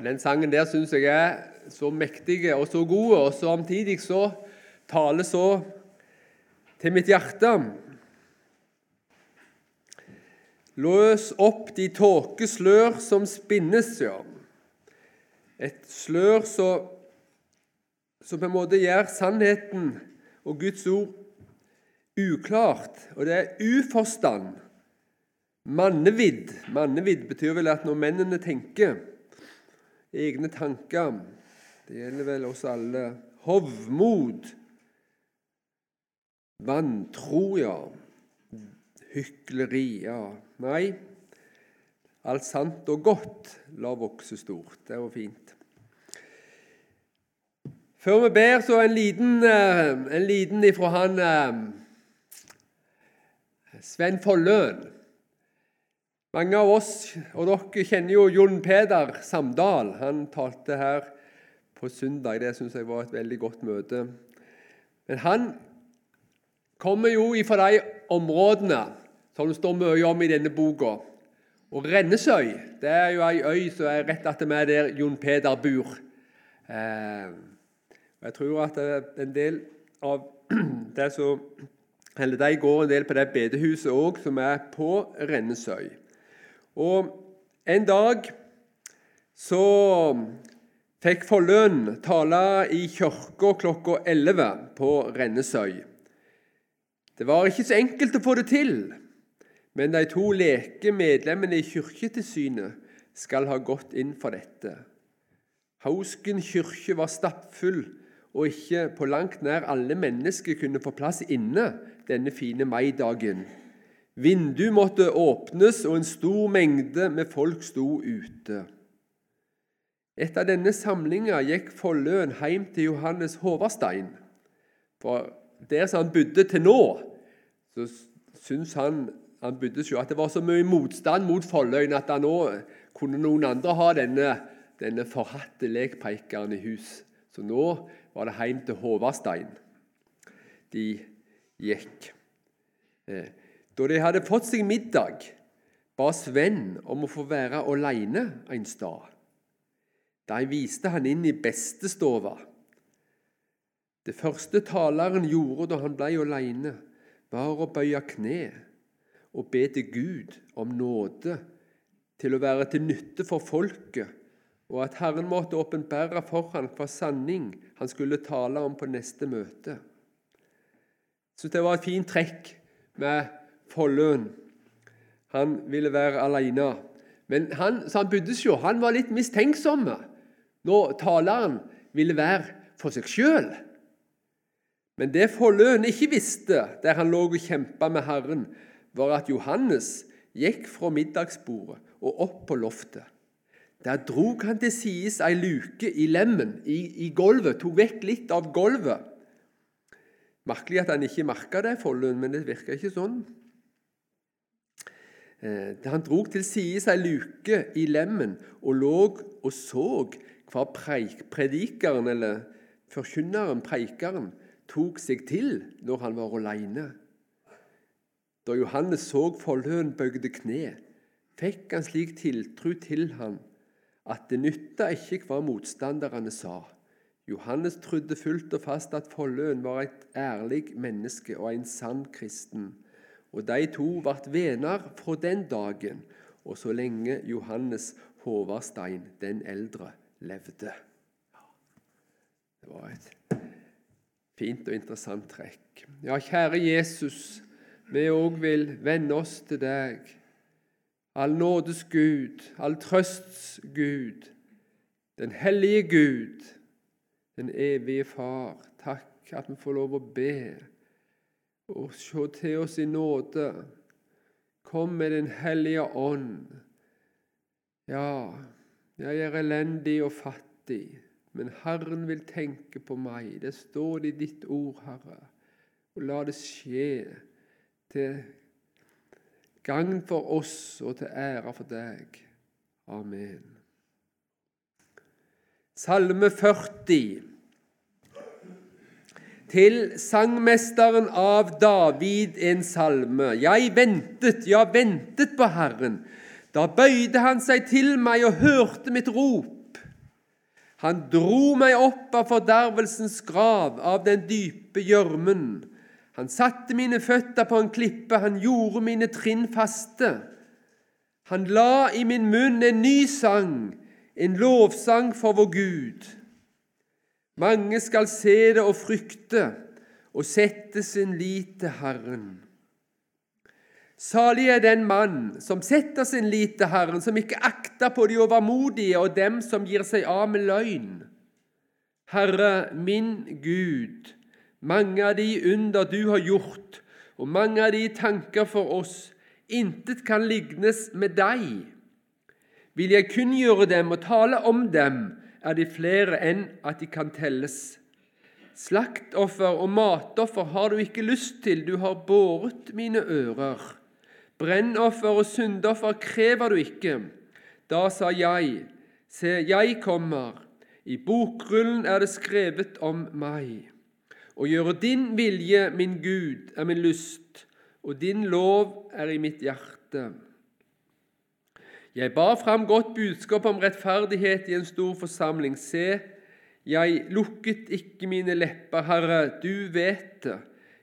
Den sangen der syns jeg er så mektig og så god, og samtidig så taler så til mitt hjerte. Løs opp de tåkeslør som spinnes, ja. Et slør som på en måte gjør sannheten og Guds ord uklart, og det er uforstand. Mannevidd. Mannevidd betyr vel at når mennene tenker egne tanker Det gjelder vel oss alle. Hovmod. Vantro, ja. Hykleri, ja. Nei, alt sant og godt la vokse stort. Det var fint. Før vi ber, så en liten, eh, en liten ifra han eh, Sven Folløen. Mange av oss, og dere kjenner jo Jon Peder Samdal. Han talte her på søndag. Det syns jeg var et veldig godt møte. Men han kommer jo fra de områdene som det står mye om i denne boka. Og Rennesøy det er jo ei øy som er rett attmed der Jon Peder bor. Eh, jeg tror at en del av det som eller De går en del på det bedehuset òg, som er på Rennesøy. Og En dag så fikk Folløn tale i kirka klokka 11 på Rennesøy. Det var ikke så enkelt å få det til, men de to leke medlemmene i kirketilsynet skal ha gått inn for dette. Hausken kirke var stappfull, og ikke på langt nær alle mennesker kunne få plass inne denne fine maidagen. Vindu måtte åpnes, og en stor mengde med folk sto ute. Etter denne samlinga gikk Folløen hjem til Johannes Håvarstein. For der som han bodde til nå, så syns han han bodde jo at det var så mye motstand mot Folløyen at han nå kunne noen andre ha denne, denne forhatte lekpeikeren i hus. Så nå var det hjem til Håvarstein de gikk. Eh, da de hadde fått seg middag, ba Sven om å få være alene en stad. De viste han inn i bestestova. Det første taleren gjorde da han ble alene, var å bøye kne og be til Gud om nåde til å være til nytte for folket, og at Herren måtte åpenbære for ham hva sanning han skulle tale om på neste møte. Så det var et fint trekk med Folløen. Han ville være alene. Men han, så han bodde jo, han var litt mistenksom når taleren ville være for seg sjøl. Men det Folløen ikke visste, der han lå og kjempa med Herren, var at Johannes gikk fra middagsbordet og opp på loftet. Der drog han til sides ei luke i lemmen, i, i gulvet, tok vekk litt av gulvet. Merkelig at han ikke merka det, Folløen, men det virka ikke sånn. Eh, han drog til side ei luke i lemmen og lå og så hva predikeren, eller forkynneren, preikeren, tok seg til når han var alene. Da Johannes så Folløen bøgde kne, fikk han slik tiltro til han at det nytta ikke hva motstanderne sa. Johannes trodde fullt og fast at Folløen var et ærlig menneske og en sann kristen. Og de to ble venner fra den dagen og så lenge Johannes Håvardstein den eldre levde. Det var et fint og interessant trekk. Ja, kjære Jesus, vi òg vil vende oss til deg. All nådes Gud, all trøsts Gud, den hellige Gud, den evige Far. Takk at vi får lov å be og se til oss i nåde. Kom med Den hellige ånd. Ja, jeg er elendig og fattig, men Herren vil tenke på meg. Det står det i ditt ord, Herre. Og la det skje til gagn for oss og til ære for deg. Amen. Salme 40 til sangmesteren av David en salme. Jeg ventet, ja, ventet på Herren. Da bøyde han seg til meg og hørte mitt rop. Han dro meg opp av fordervelsens grav, av den dype gjørmen. Han satte mine føtter på en klippe, han gjorde mine trinn faste. Han la i min munn en ny sang, en lovsang for vår Gud. Mange skal se det og frykte og sette sin lit til Herren. Salig er den mann som setter sin lit til Herren, som ikke akter på de overmodige og dem som gir seg av med løgn. Herre, min Gud, mange av de under du har gjort, og mange av de tanker for oss, intet kan lignes med deg. Vil jeg kunngjøre dem og tale om dem, er de flere enn at de kan telles. Slaktoffer og matoffer har du ikke lyst til, du har båret mine ører. Brennoffer og syndoffer krever du ikke. Da sa jeg, se, jeg kommer. I bokrullen er det skrevet om meg. Å gjøre din vilje, min Gud, er min lyst, og din lov er i mitt hjerte. Jeg bar fram godt budskap om rettferdighet i en stor forsamling. Se, jeg lukket ikke mine lepper, Herre, du vet det.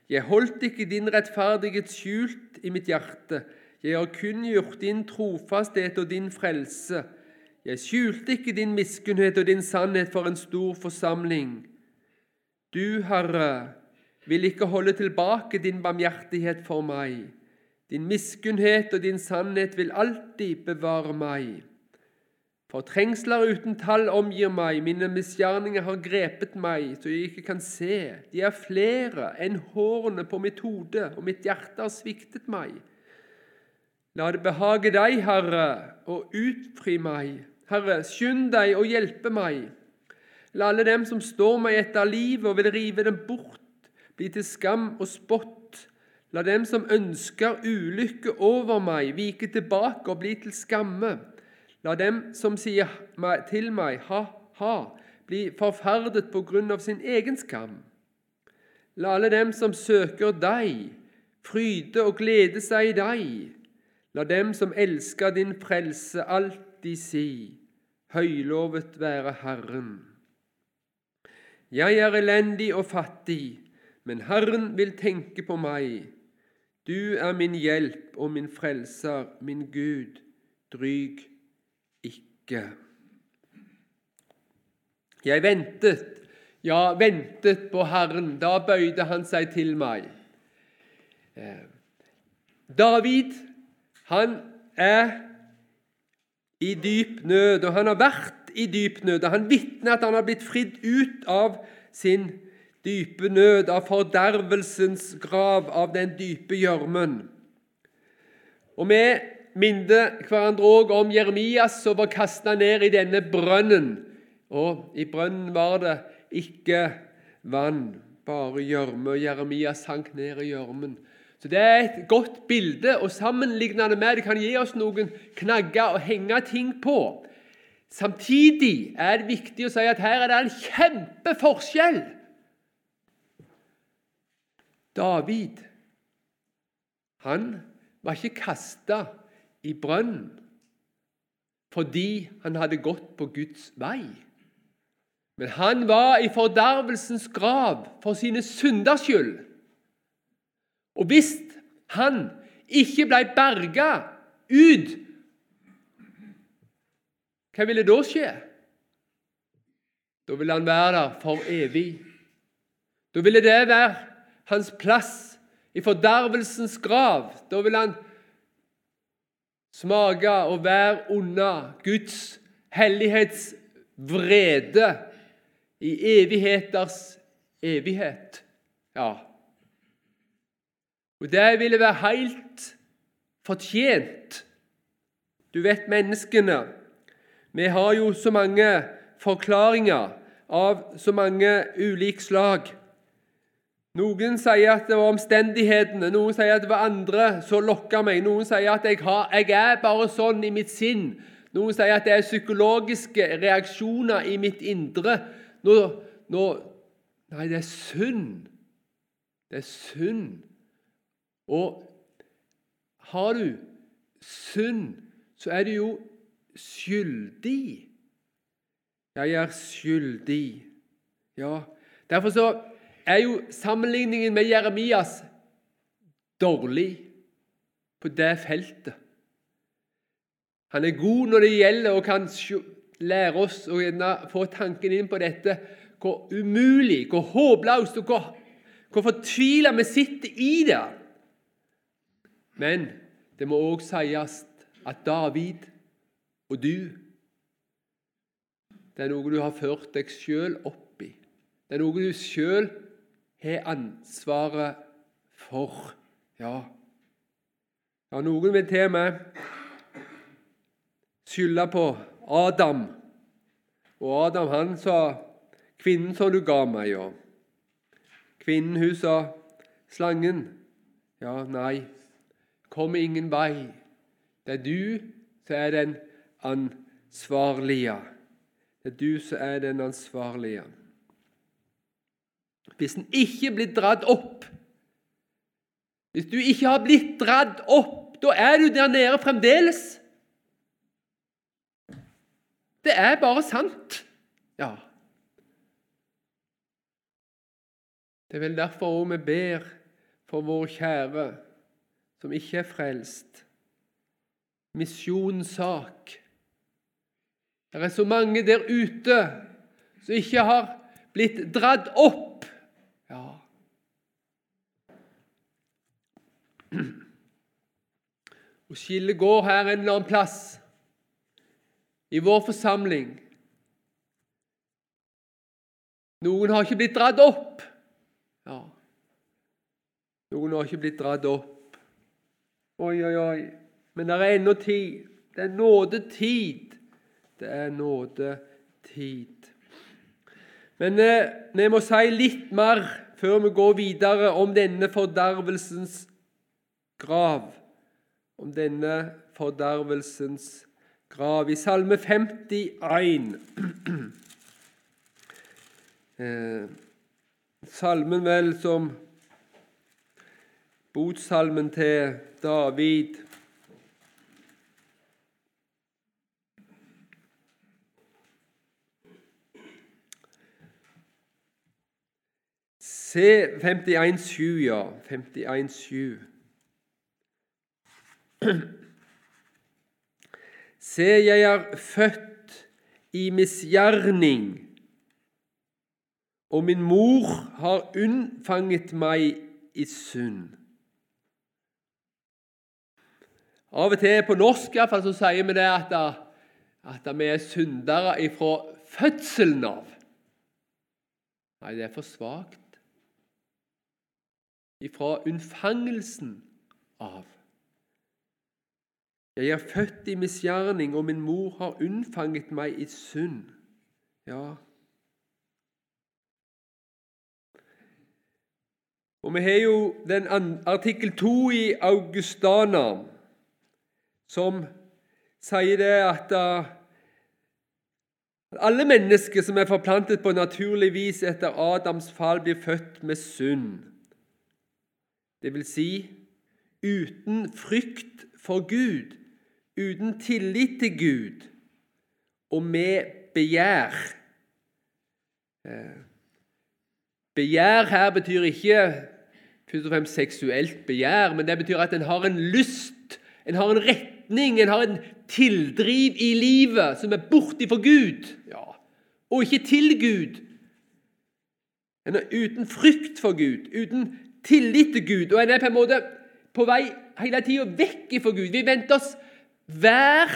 Jeg holdt ikke din rettferdighet skjult i mitt hjerte. Jeg har kunngjort din trofasthet og din frelse. Jeg skjulte ikke din miskunnhet og din sannhet for en stor forsamling. Du, Herre, vil ikke holde tilbake din barmhjertighet for meg. Din miskunnhet og din sannhet vil alltid bevare meg. For trengsler uten tall omgir meg, mine misgjerninger har grepet meg, så jeg ikke kan se. De er flere enn hårene på mitt hode, og mitt hjerte har sviktet meg. La det behage deg, Herre, å utfri meg. Herre, skynd deg og hjelpe meg. La alle dem som står meg etter livet og vil rive dem bort, bli til skam og spott. La dem som ønsker ulykke over meg, vike tilbake og bli til skamme. La dem som sier til meg ha-ha, bli forferdet på grunn av sin egen skam. La alle dem som søker deg, fryde og glede seg i deg. La dem som elsker din frelse, alltid si, høylovet være Herren. Jeg er elendig og fattig, men Herren vil tenke på meg. Du er min hjelp og min frelser, min Gud, dryg ikke. Jeg ventet, ja, ventet på Herren. Da bøyde han seg til meg. Eh, David, han er i dyp nød, og han har vært i dyp nød. og Han vitner at han har blitt fridd ut av sin dype nød, av fordervelsens grav, av den dype gjørmen. Og vi minner hverandre òg om Jeremias som var kasta ned i denne brønnen. Og i brønnen var det ikke vann, bare gjørme. Og Jeremias sank ned i gjørmen. Så Det er et godt bilde, og sammenlignende med det kan gi oss noen knagger å henge ting på. Samtidig er det viktig å si at her er det en kjempeforskjell. David han var ikke kasta i brønnen fordi han hadde gått på Guds vei. Men han var i fordervelsens grav for sine synders skyld. Og hvis han ikke ble berga ut, hva ville da skje? Da ville han være der for evig. Da ville det være hans plass i fordervelsens grav. Da vil han smake og være under Guds hellighetsvrede i evigheters evighet. Ja. Og det ville være helt fortjent. Du vet menneskene. Vi har jo så mange forklaringer av så mange ulike slag. Noen sier at det var omstendighetene, noen sier at det var andre som lokka meg. Noen sier at jeg, har, jeg, er bare sånn i mitt sinn. Noen sier at det er psykologiske reaksjoner i mitt indre. Nå, nå, nei, det er synd. Det er synd. Og har du synd, så er du jo skyldig. Jeg er skyldig. Ja, Derfor så er jo sammenligningen med Jeremias dårlig på det feltet. Han er god når det gjelder og kan lære oss å få tanken inn på dette hvor umulig, hvor håpløst og hvor, hvor fortvila vi sitter i det. Men det må òg sies at David og du Det er noe du har ført deg sjøl opp i. Det er noe du sjøl har ansvaret for. Ja. ja, noen vil til og med skylde på Adam. Og Adam han sa 'Kvinnen som du ga meg', ja. Kvinnen hun sa 'Slangen'. Ja, nei, kommer ingen vei. Det er du som er den ansvarlige. Det er du som er den ansvarlige. Hvis en ikke blir dratt opp Hvis du ikke har blitt dratt opp, da er du der nede fremdeles. Det er bare sant. Ja. Det er vel derfor også vi ber for vår kjære som ikke er frelst. Misjonssak. Det er så mange der ute som ikke har blitt dratt opp. Ja. Og skillet går her en eller annen plass i vår forsamling. Noen har ikke blitt dratt opp. Ja. Noen har ikke blitt dratt opp. Oi, oi, oi. Men det er ennå tid. Det er nådetid. Det er nådetid. Men eh, vi må si litt mer før vi går videre om denne fordervelsens grav. Om denne fordervelsens grav. I Salme 51 eh, Salmen vel som botsalmen til David. Se 51,7, ja. 51,7. Se, jeg er født i misgjerning, og min mor har unnfanget meg i synd. Av og til på norsk i hvert fall, så sier vi det at, at vi er syndere ifra fødselen av. Nei, det er for svakt. Ifra unnfangelsen av. Jeg er født i misgjerning, og min mor har unnfanget meg i synd. Ja. Og Vi har jo den artikkel 2 i Augustana, som sier det at uh, alle mennesker som er forplantet på naturlig vis etter Adams fall, blir født med synd. Det vil si uten frykt for Gud uten tillit til Gud og med begjær. Eh, begjær her betyr ikke først og fremst seksuelt begjær, men det betyr at en har en lyst, en har en retning, en har en tildriv i livet som er borti for Gud, ja, og ikke til Gud. En er uten frykt for Gud, uten tillit til Gud, og en er på en måte på vei hele tida vekk ifra Gud. Vi venter oss hver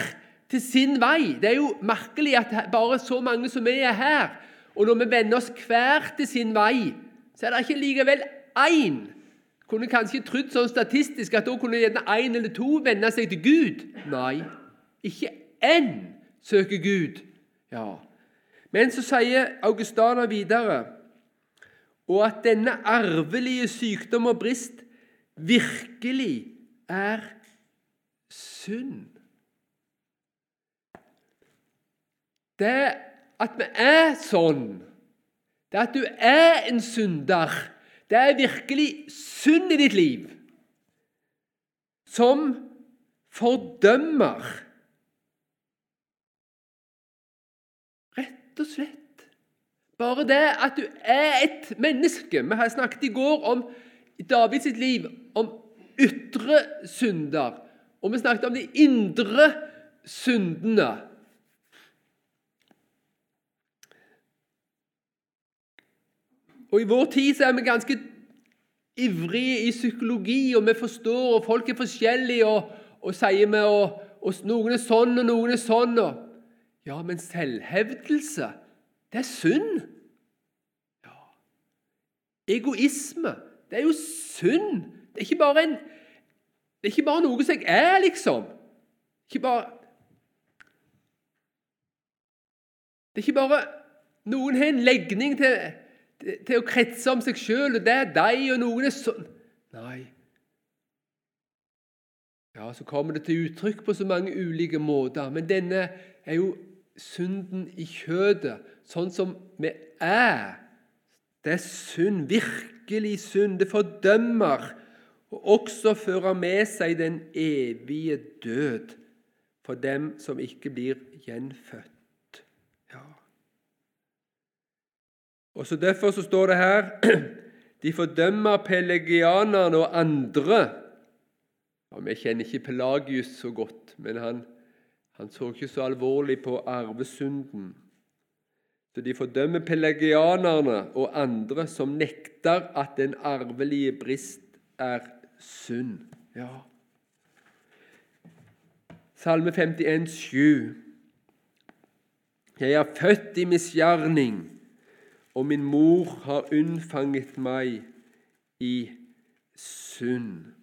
til sin vei. Det er jo merkelig at bare så mange som vi er her, og når vi vender oss hver til sin vei, så er det ikke likevel én. Kunne kanskje trodd sånn statistisk at da kunne gjerne én eller to vende seg til Gud. Nei, ikke én søker Gud. Ja. Men så sier Augustana videre og at denne arvelige sykdom og brist virkelig er synd. Det at vi er sånn, det at du er en synder, det er virkelig synd i ditt liv som fordømmer. Rett og slett. Bare det at du er et menneske. Vi har snakket i går om Davids liv, om ytre synder. Og vi snakket om de indre syndene. Og I vår tid så er vi ganske ivrige i psykologi, og vi forstår, og folk er forskjellige, og, og sier vi og, Noen er sånn, og noen er sånn. Og, ja, men selvhevdelse, det er synd. Ja. Egoisme, det er jo synd. Det er bare, en, det er ikke bare noe som jeg er, liksom. Ikke bare Det er ikke bare noen har en legning til til å kretse om seg sjøl, og det er deg, og noen er sånn Nei. Ja, så kommer det til uttrykk på så mange ulike måter, men denne er jo synden i kjødet, sånn som vi er. Det er synd, virkelig synd. Det fordømmer og også fører med seg den evige død for dem som ikke blir gjenfødt. Og så Derfor så står det her de fordømmer pelagianerne og andre. Ja, Vi kjenner ikke Pelagius så godt, men han, han så ikke så alvorlig på arvesynden. Så de fordømmer pelagianerne og andre som nekter at den arvelige brist er synd. Ja. Salme 51, 7. Jeg er født i misgjerning og min mor har unnfanget meg i synd.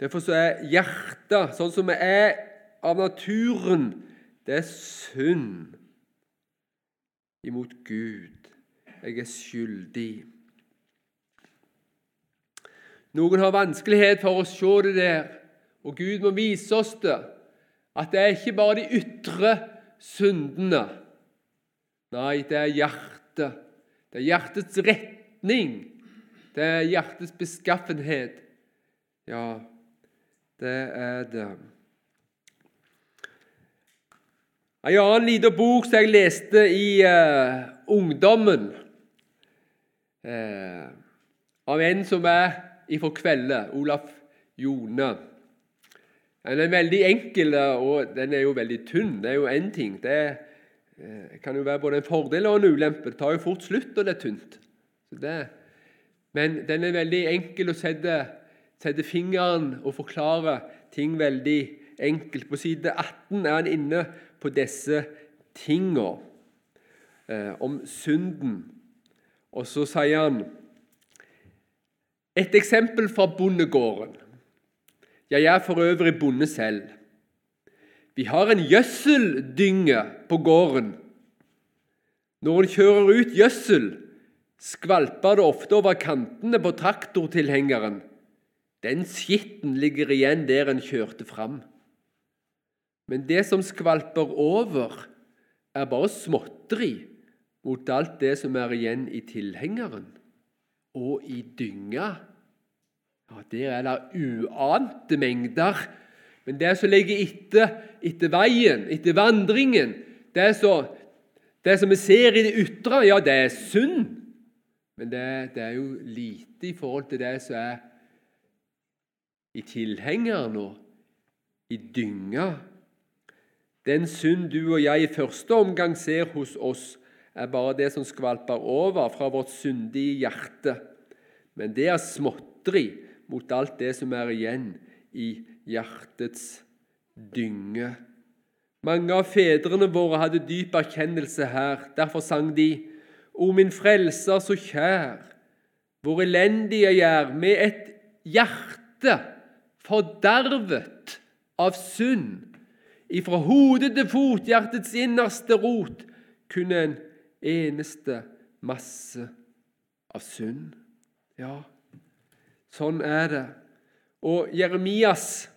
Derfor så er hjertet, sånn som vi er av naturen, det er synd imot Gud. Jeg er skyldig. Noen har vanskelighet for å se det der, og Gud må vise oss det. At det er ikke bare de ytre syndene. Nei, det er hjertet det er hjertets retning. Det er hjertets beskaffenhet. Ja, det er det. En annen liten bok som jeg leste i uh, ungdommen, uh, av en som er ifra Kvelde, Olaf Jone. Den er veldig enkel, og den er jo veldig tynn. Det er jo én ting. Det er eh, kan jo være både en fordel og en ulempe. Det tar jo fort slutt og det er tynt. Det, men den er veldig enkel å sette, sette fingeren og forklare ting veldig enkelt. På side 18 er han inne på disse tingene eh, om synden. Og så sier han et eksempel fra bondegården. Jeg er for øvrig bonde selv. Vi har en gjødseldynge på gården. Når en kjører ut gjødsel, skvalper det ofte over kantene på traktortilhengeren. Den skitten ligger igjen der en kjørte fram. Men det som skvalper over, er bare småtteri mot alt det som er igjen i tilhengeren og i dynga. Ja, Der er det uante mengder men det som ligger etter, etter veien, etter vandringen, det, så, det som vi ser i det ytre, ja, det er synd. Men det, det, er jo lite i forhold til det som er i tilhengeren og i dynga. Den synd du og jeg i første omgang ser hos oss, er bare det som skvalper over fra vårt syndige hjerte. Men det er småtteri mot alt det som er igjen i hjertets dynge. Mange av fedrene våre hadde dyp erkjennelse her. Derfor sang de O min frelser, så kjær, hvor elendig jeg er, med et hjerte fordervet av synd. Ifra hode til fot, hjertets innerste rot, kunne en eneste masse av synd. Ja, sånn er det. Og Jeremias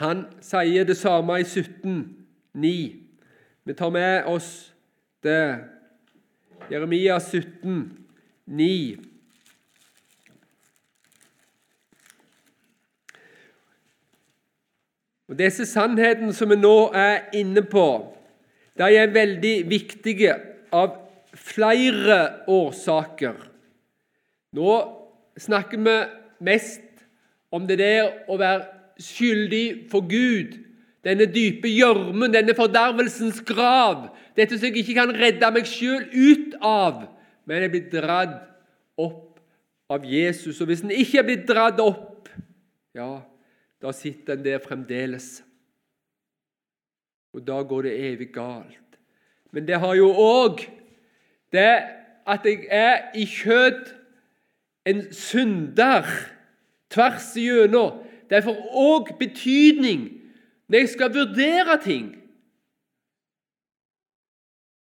han sier det samme i 17,9. Vi tar med oss det. Jeremia 17, 9. Og Disse sannhetene som vi nå er inne på, De er veldig viktige av flere årsaker. Nå snakker vi mest om det der å være skyldig for Gud, denne dype gjørmen, denne fordervelsens grav, dette som jeg ikke kan redde meg sjøl ut av, men jeg blir dratt opp av Jesus. Og hvis en ikke er blitt dratt opp, ja, da sitter en der fremdeles. Og da går det evig galt. Men det har jo òg det at jeg er i kjøtt en synder tvers igjennom. Det får òg betydning når jeg skal vurdere ting.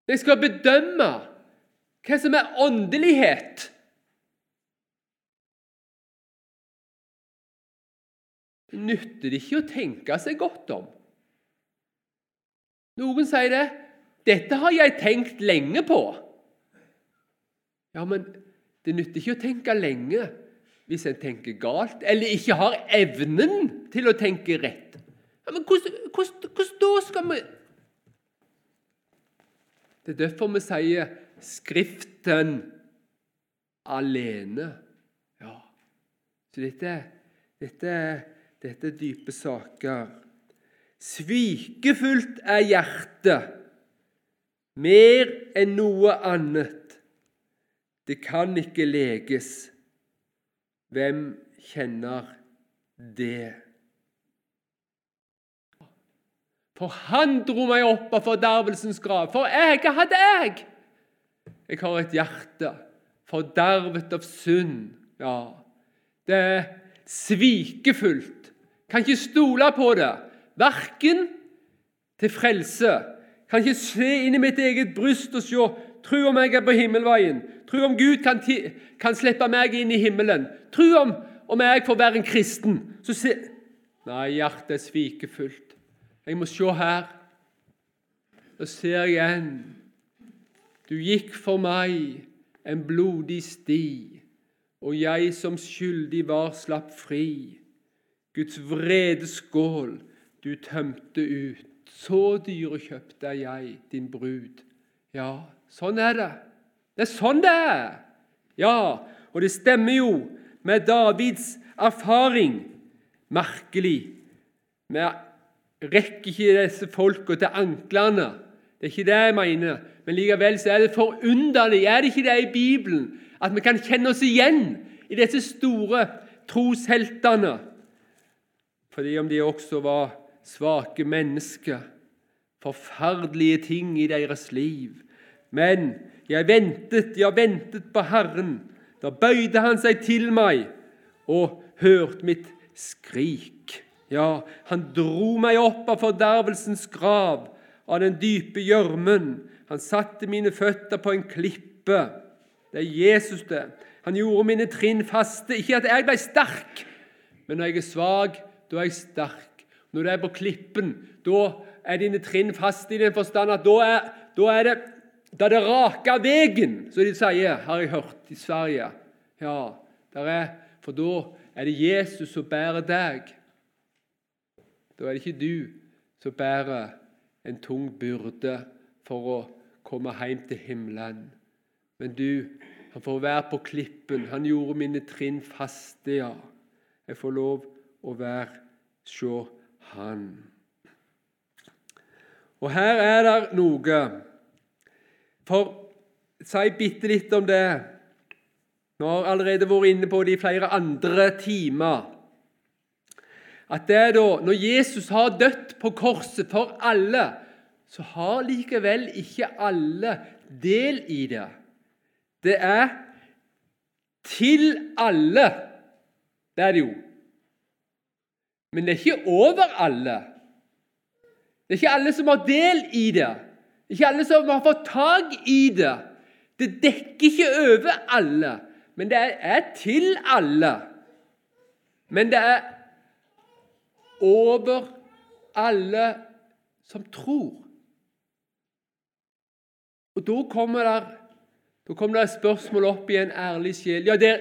Når jeg skal bedømme hva som er åndelighet. Det nytter det ikke å tenke seg godt om. Noen sier det 'Dette har jeg tenkt lenge på'. Ja, men det nytter ikke å tenke lenge hvis en tenker galt, eller ikke har evnen til å tenke rett. Ja, men hvordan, da skal vi Det er derfor vi sier Skriften alene. Ja. Så dette, dette, dette er dype saker. Svikefullt er hjertet mer enn noe annet. Det kan ikke leges. Hvem kjenner det? For han dro meg opp av fordervelsens grav. For jeg, hadde jeg? Jeg har et hjerte fordervet av synd. Ja, det er svikefullt. Kan ikke stole på det. Verken til frelse. Kan ikke se inn i mitt eget bryst og se Tro om jeg er på himmelveien. Tro om Gud kan, kan slippe meg inn i himmelen. Tro om, om jeg får være en kristen. Så se Nei, hjertet er svikefullt. Jeg må se her. Da ser jeg igjen. Du gikk for meg en blodig sti, og jeg som skyldig var, slapp fri. Guds vrede skål du tømte ut. Så dyrekjøpt er jeg, din brud. Ja, Sånn er det. Det er sånn det er. Ja, og det stemmer jo med Davids erfaring. Merkelig. Vi rekker ikke disse folka til anklene. Det er ikke det jeg mener. Men likevel så er det forunderlig, er det ikke det i Bibelen, at vi kan kjenne oss igjen i disse store trosheltene. Fordi om de også var svake mennesker, forferdelige ting i deres liv. Men jeg ventet, jeg ventet på Herren. Da bøyde han seg til meg og hørte mitt skrik. Ja, han dro meg opp av fordervelsens grav, av den dype gjørmen. Han satte mine føtter på en klippe. Det er Jesus, det. Han gjorde mine trinn faste. Ikke at jeg ble sterk, men når jeg er svak, da er jeg sterk. Når du er på klippen, da er dine trinn faste i den forstand at da er, da er det da det raka vegen, som de sier, har jeg hørt i Sverige. Ja, er, For da er det Jesus som bærer deg. Da er det ikke du som bærer en tung byrde for å komme hjem til himmelen. Men du, han får være på klippen. Han gjorde mine trinn faste, ja. Jeg får lov å være se han. Og her er det noe for si bitte litt om det. Vi har allerede vært inne på det i flere andre timer. At det da, når Jesus har dødd på korset for alle, så har likevel ikke alle del i det. Det er til alle. Det er det jo. Men det er ikke over alle. Det er ikke alle som har del i det. Ikke alle som har fått tak i det. Det dekker ikke over alle, men det er til alle. Men det er over alle som tror. Og Da kommer det, da kommer det et spørsmål opp i en ærlig sjel. Ja, det,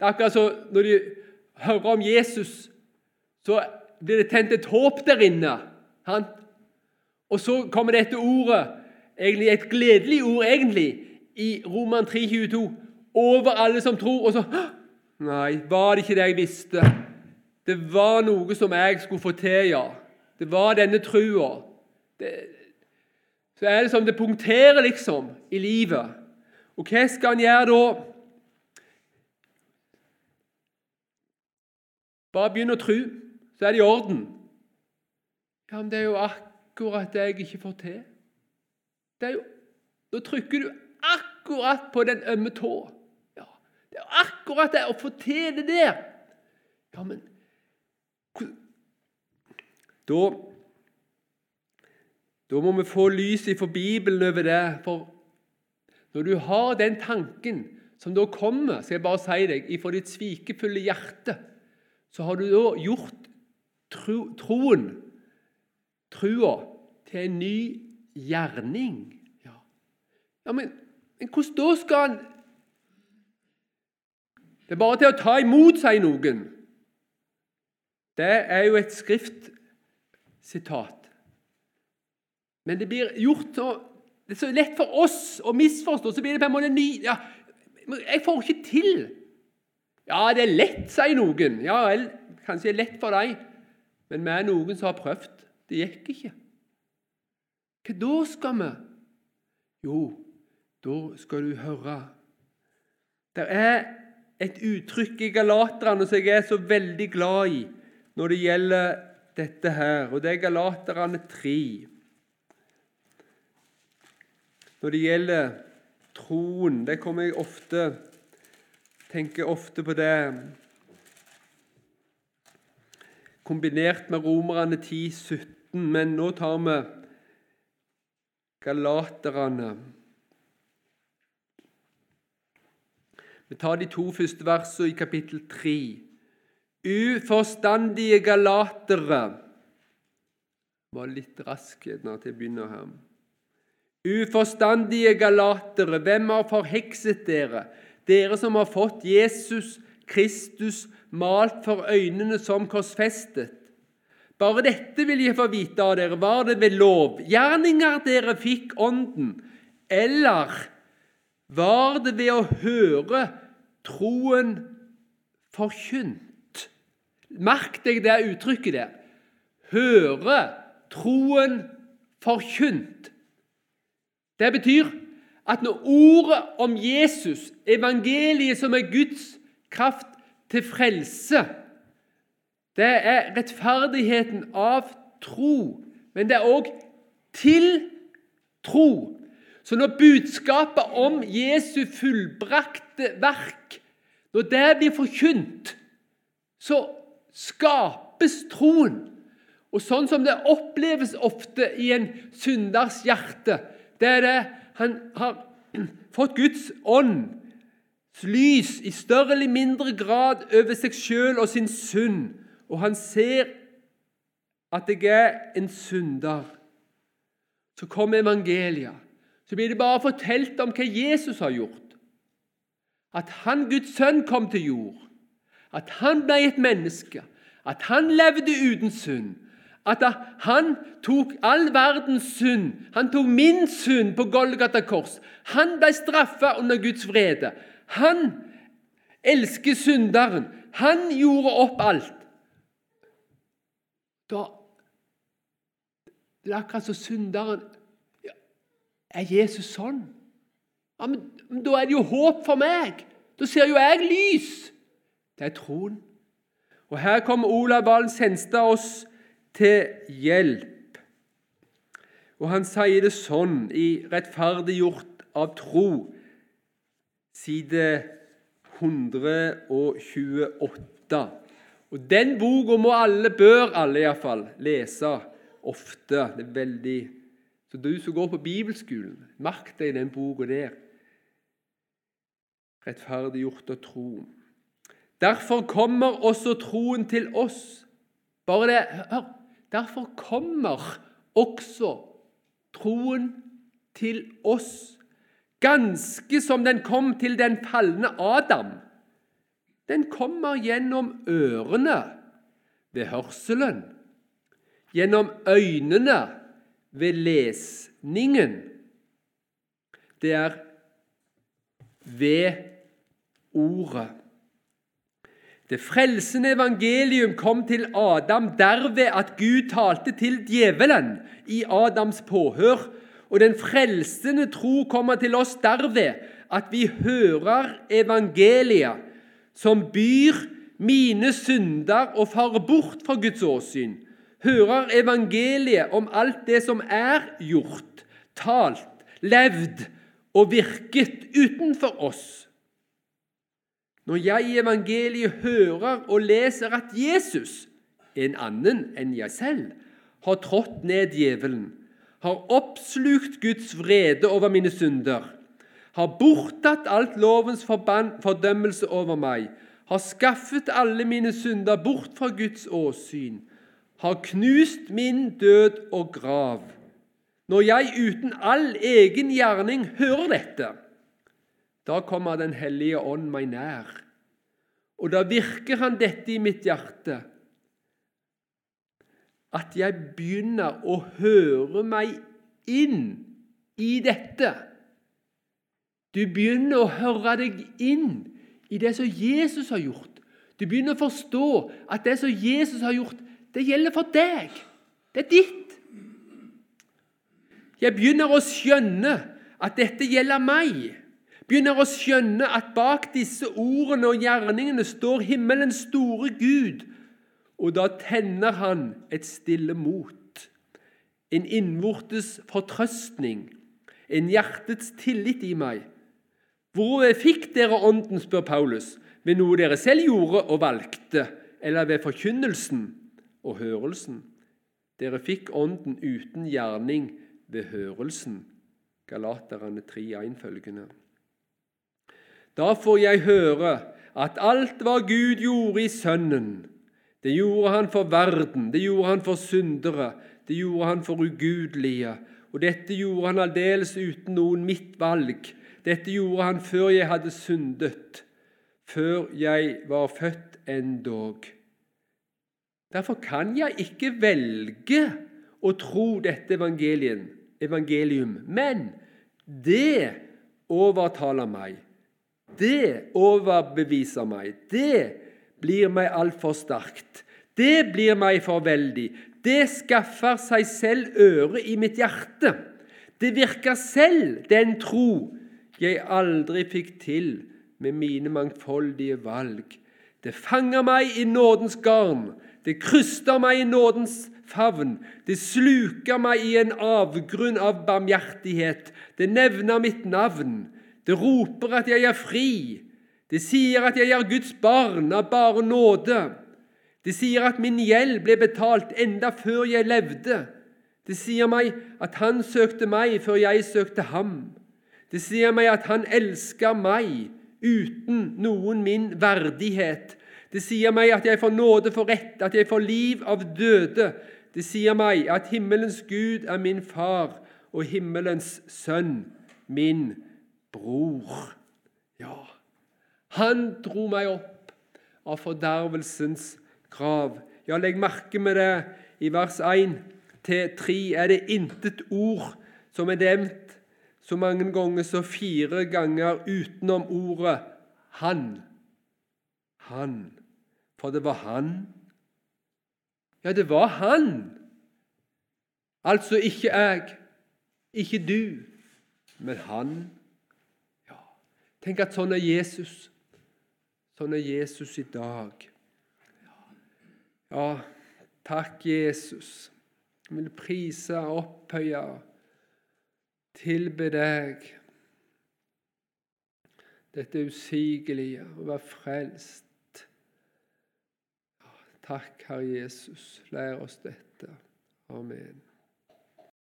det er akkurat så Når de hører om Jesus, så blir det tent et håp der inne. Og så kommer dette ordet egentlig et gledelig ord egentlig, i Roman 3,22 over alle som tror. Og så Nei, var det ikke det jeg visste? Det var noe som jeg skulle få til, ja. Det var denne trua. Så er det som det punkterer, liksom, i livet. Og hva skal han gjøre da? Bare begynn å tro, så er det i orden. Ja, men det er jo akkurat det jeg ikke får til. Det er jo, Da trykker du akkurat på den ømme tå. Ja, det er akkurat det å få til det der. Ja, men Da da må vi få lys fra Bibelen over det. For når du har den tanken som da kommer, skal jeg bare si deg, ifra ditt svikefulle hjerte, så har du da gjort tro, troen, trua, til en ny gjerning. Ja, ja men, men hvordan da skal han Det er bare til å ta imot, sier noen. Det er jo et skriftsitat. Men det blir gjort så Det er så lett for oss å misforstå. Så blir det på en måte ny ja, Jeg får ikke til. Ja, det er lett, sier noen. Ja vel, kanskje det er lett for deg. Men vi er noen som har prøvd. Det gikk ikke. Hva da skal vi? Jo, da skal du høre. Det er et uttrykk i Galaterne som jeg er så veldig glad i når det gjelder dette her, og det er Galaterne 3 når det gjelder troen. Det kommer jeg ofte tenker ofte på det kombinert med Romerne 10, 17, men nå tar vi Galaterne. Vi tar de to første versene i kapittel 3. Uforstandige galatere var litt rask til å begynne her. Uforstandige galatere, hvem har forhekset dere, dere som har fått Jesus Kristus malt for øynene som korsfestet? Bare dette vil jeg få vite av dere. Var det ved lovgjerninger dere fikk Ånden, eller var det ved å høre troen forkynt? Merk deg det uttrykket der. Høre troen forkynt. Det betyr at når ordet om Jesus, evangeliet som er Guds kraft til frelse, det er rettferdigheten av tro, men det er òg til tro. Så når budskapet om Jesu fullbrakte verk når det blir forkynt, så skapes troen. Og sånn som det oppleves ofte i en synders hjerte, det er det han har fått Guds ånds lys i større eller mindre grad over seg sjøl og sin synd, og han ser at jeg er en synder. Så kommer evangeliet. Så blir det bare fortalt om hva Jesus har gjort. At han, Guds sønn, kom til jord. At han ble et menneske. At han levde uten synd at han tok all verdens synd. Han tok min synd på Golgata kors. Han ble straffa under Guds vrede. Han elsker synderen. Han gjorde opp alt. Da Det er akkurat som synderen ja, Er Jesus sånn? Ja, men, men Da er det jo håp for meg. Da ser jo jeg lys. Det er troen. Og Her kommer Olav Valen Senstad oss til hjelp. Og han sier det sånn i 'Rettferdiggjort av tro', side 128. Og Den boka må alle, bør alle iallfall, lese ofte. Det er veldig Så du som går på bibelskolen, merk deg den boka der. Rettferdiggjort av tro. Derfor kommer også troen til oss. Bare det Hør! Derfor kommer også troen til oss, ganske som den kom til den falne Adam. Den kommer gjennom ørene ved hørselen, gjennom øynene ved lesningen det er ved Ordet. Det frelsende evangelium kom til Adam derved at Gud talte til djevelen i Adams påhør, og den frelsende tro kommer til oss derved at vi hører evangeliet, som byr mine synder og farer bort fra Guds åsyn, hører evangeliet om alt det som er gjort, talt, levd og virket utenfor oss. Når jeg i evangeliet hører og leser at Jesus, en annen enn jeg selv, har trådt ned djevelen, har oppslukt Guds vrede over mine synder, har bortatt alt lovens fordømmelse over meg, har skaffet alle mine synder bort fra Guds åsyn, har knust min død og grav. Når jeg uten all egen gjerning hører dette, da kommer Den hellige ånd meg nær, og da virker han dette i mitt hjerte, at jeg begynner å høre meg inn i dette. Du begynner å høre deg inn i det som Jesus har gjort. Du begynner å forstå at det som Jesus har gjort, det gjelder for deg. Det er ditt. Jeg begynner å skjønne at dette gjelder meg. Begynner å skjønne at bak disse ordene og gjerningene står himmelens store Gud. Og da tenner han et stille mot, en innvortes fortrøstning, en hjertets tillit i meg. Hvor fikk dere Ånden, spør Paulus, ved noe dere selv gjorde og valgte, eller ved forkynnelsen og hørelsen? Dere fikk Ånden uten gjerning ved hørelsen. Galaterne 3,1 følgende. Da får jeg høre at alt hva Gud gjorde i Sønnen, det gjorde han for verden, det gjorde han for syndere, det gjorde han for ugudelige, og dette gjorde han aldeles uten noen mitt valg. Dette gjorde han før jeg hadde syndet, før jeg var født endog. Derfor kan jeg ikke velge å tro dette evangelium, men det overtaler meg. Det overbeviser meg. Det blir meg altfor sterkt. Det blir meg for veldig. Det skaffer seg selv øre i mitt hjerte. Det virker selv den tro jeg aldri fikk til med mine mangfoldige valg. Det fanger meg i nådens garn, det kryster meg i nådens favn, det sluker meg i en avgrunn av barmhjertighet, det nevner mitt navn, det roper at jeg er fri, det sier at jeg er Guds barn av bare nåde, det sier at min gjeld ble betalt enda før jeg levde, det sier meg at han søkte meg før jeg søkte ham. Det sier meg at han elsker meg uten noen min verdighet. Det sier meg at jeg får nåde for rett, at jeg får liv av døde. Det sier meg at himmelens Gud er min far og himmelens sønn min bror. Ja, han dro meg opp av fordervelsens grav. Ja, legg merke med det. I vers 1 til 3 er det intet ord som er nevnt så mange ganger så fire ganger utenom ordet 'han'. Han. For det var han. Ja, det var han. Altså ikke jeg, ikke du, men han. Ja. Tenk at sånn er Jesus. Sånn er Jesus i dag. Ja, takk, Jesus. Jeg vil prise og opphøye tilbe deg dette usigelige, å være frelst. Takk, Herre Jesus. Lær oss dette. Amen.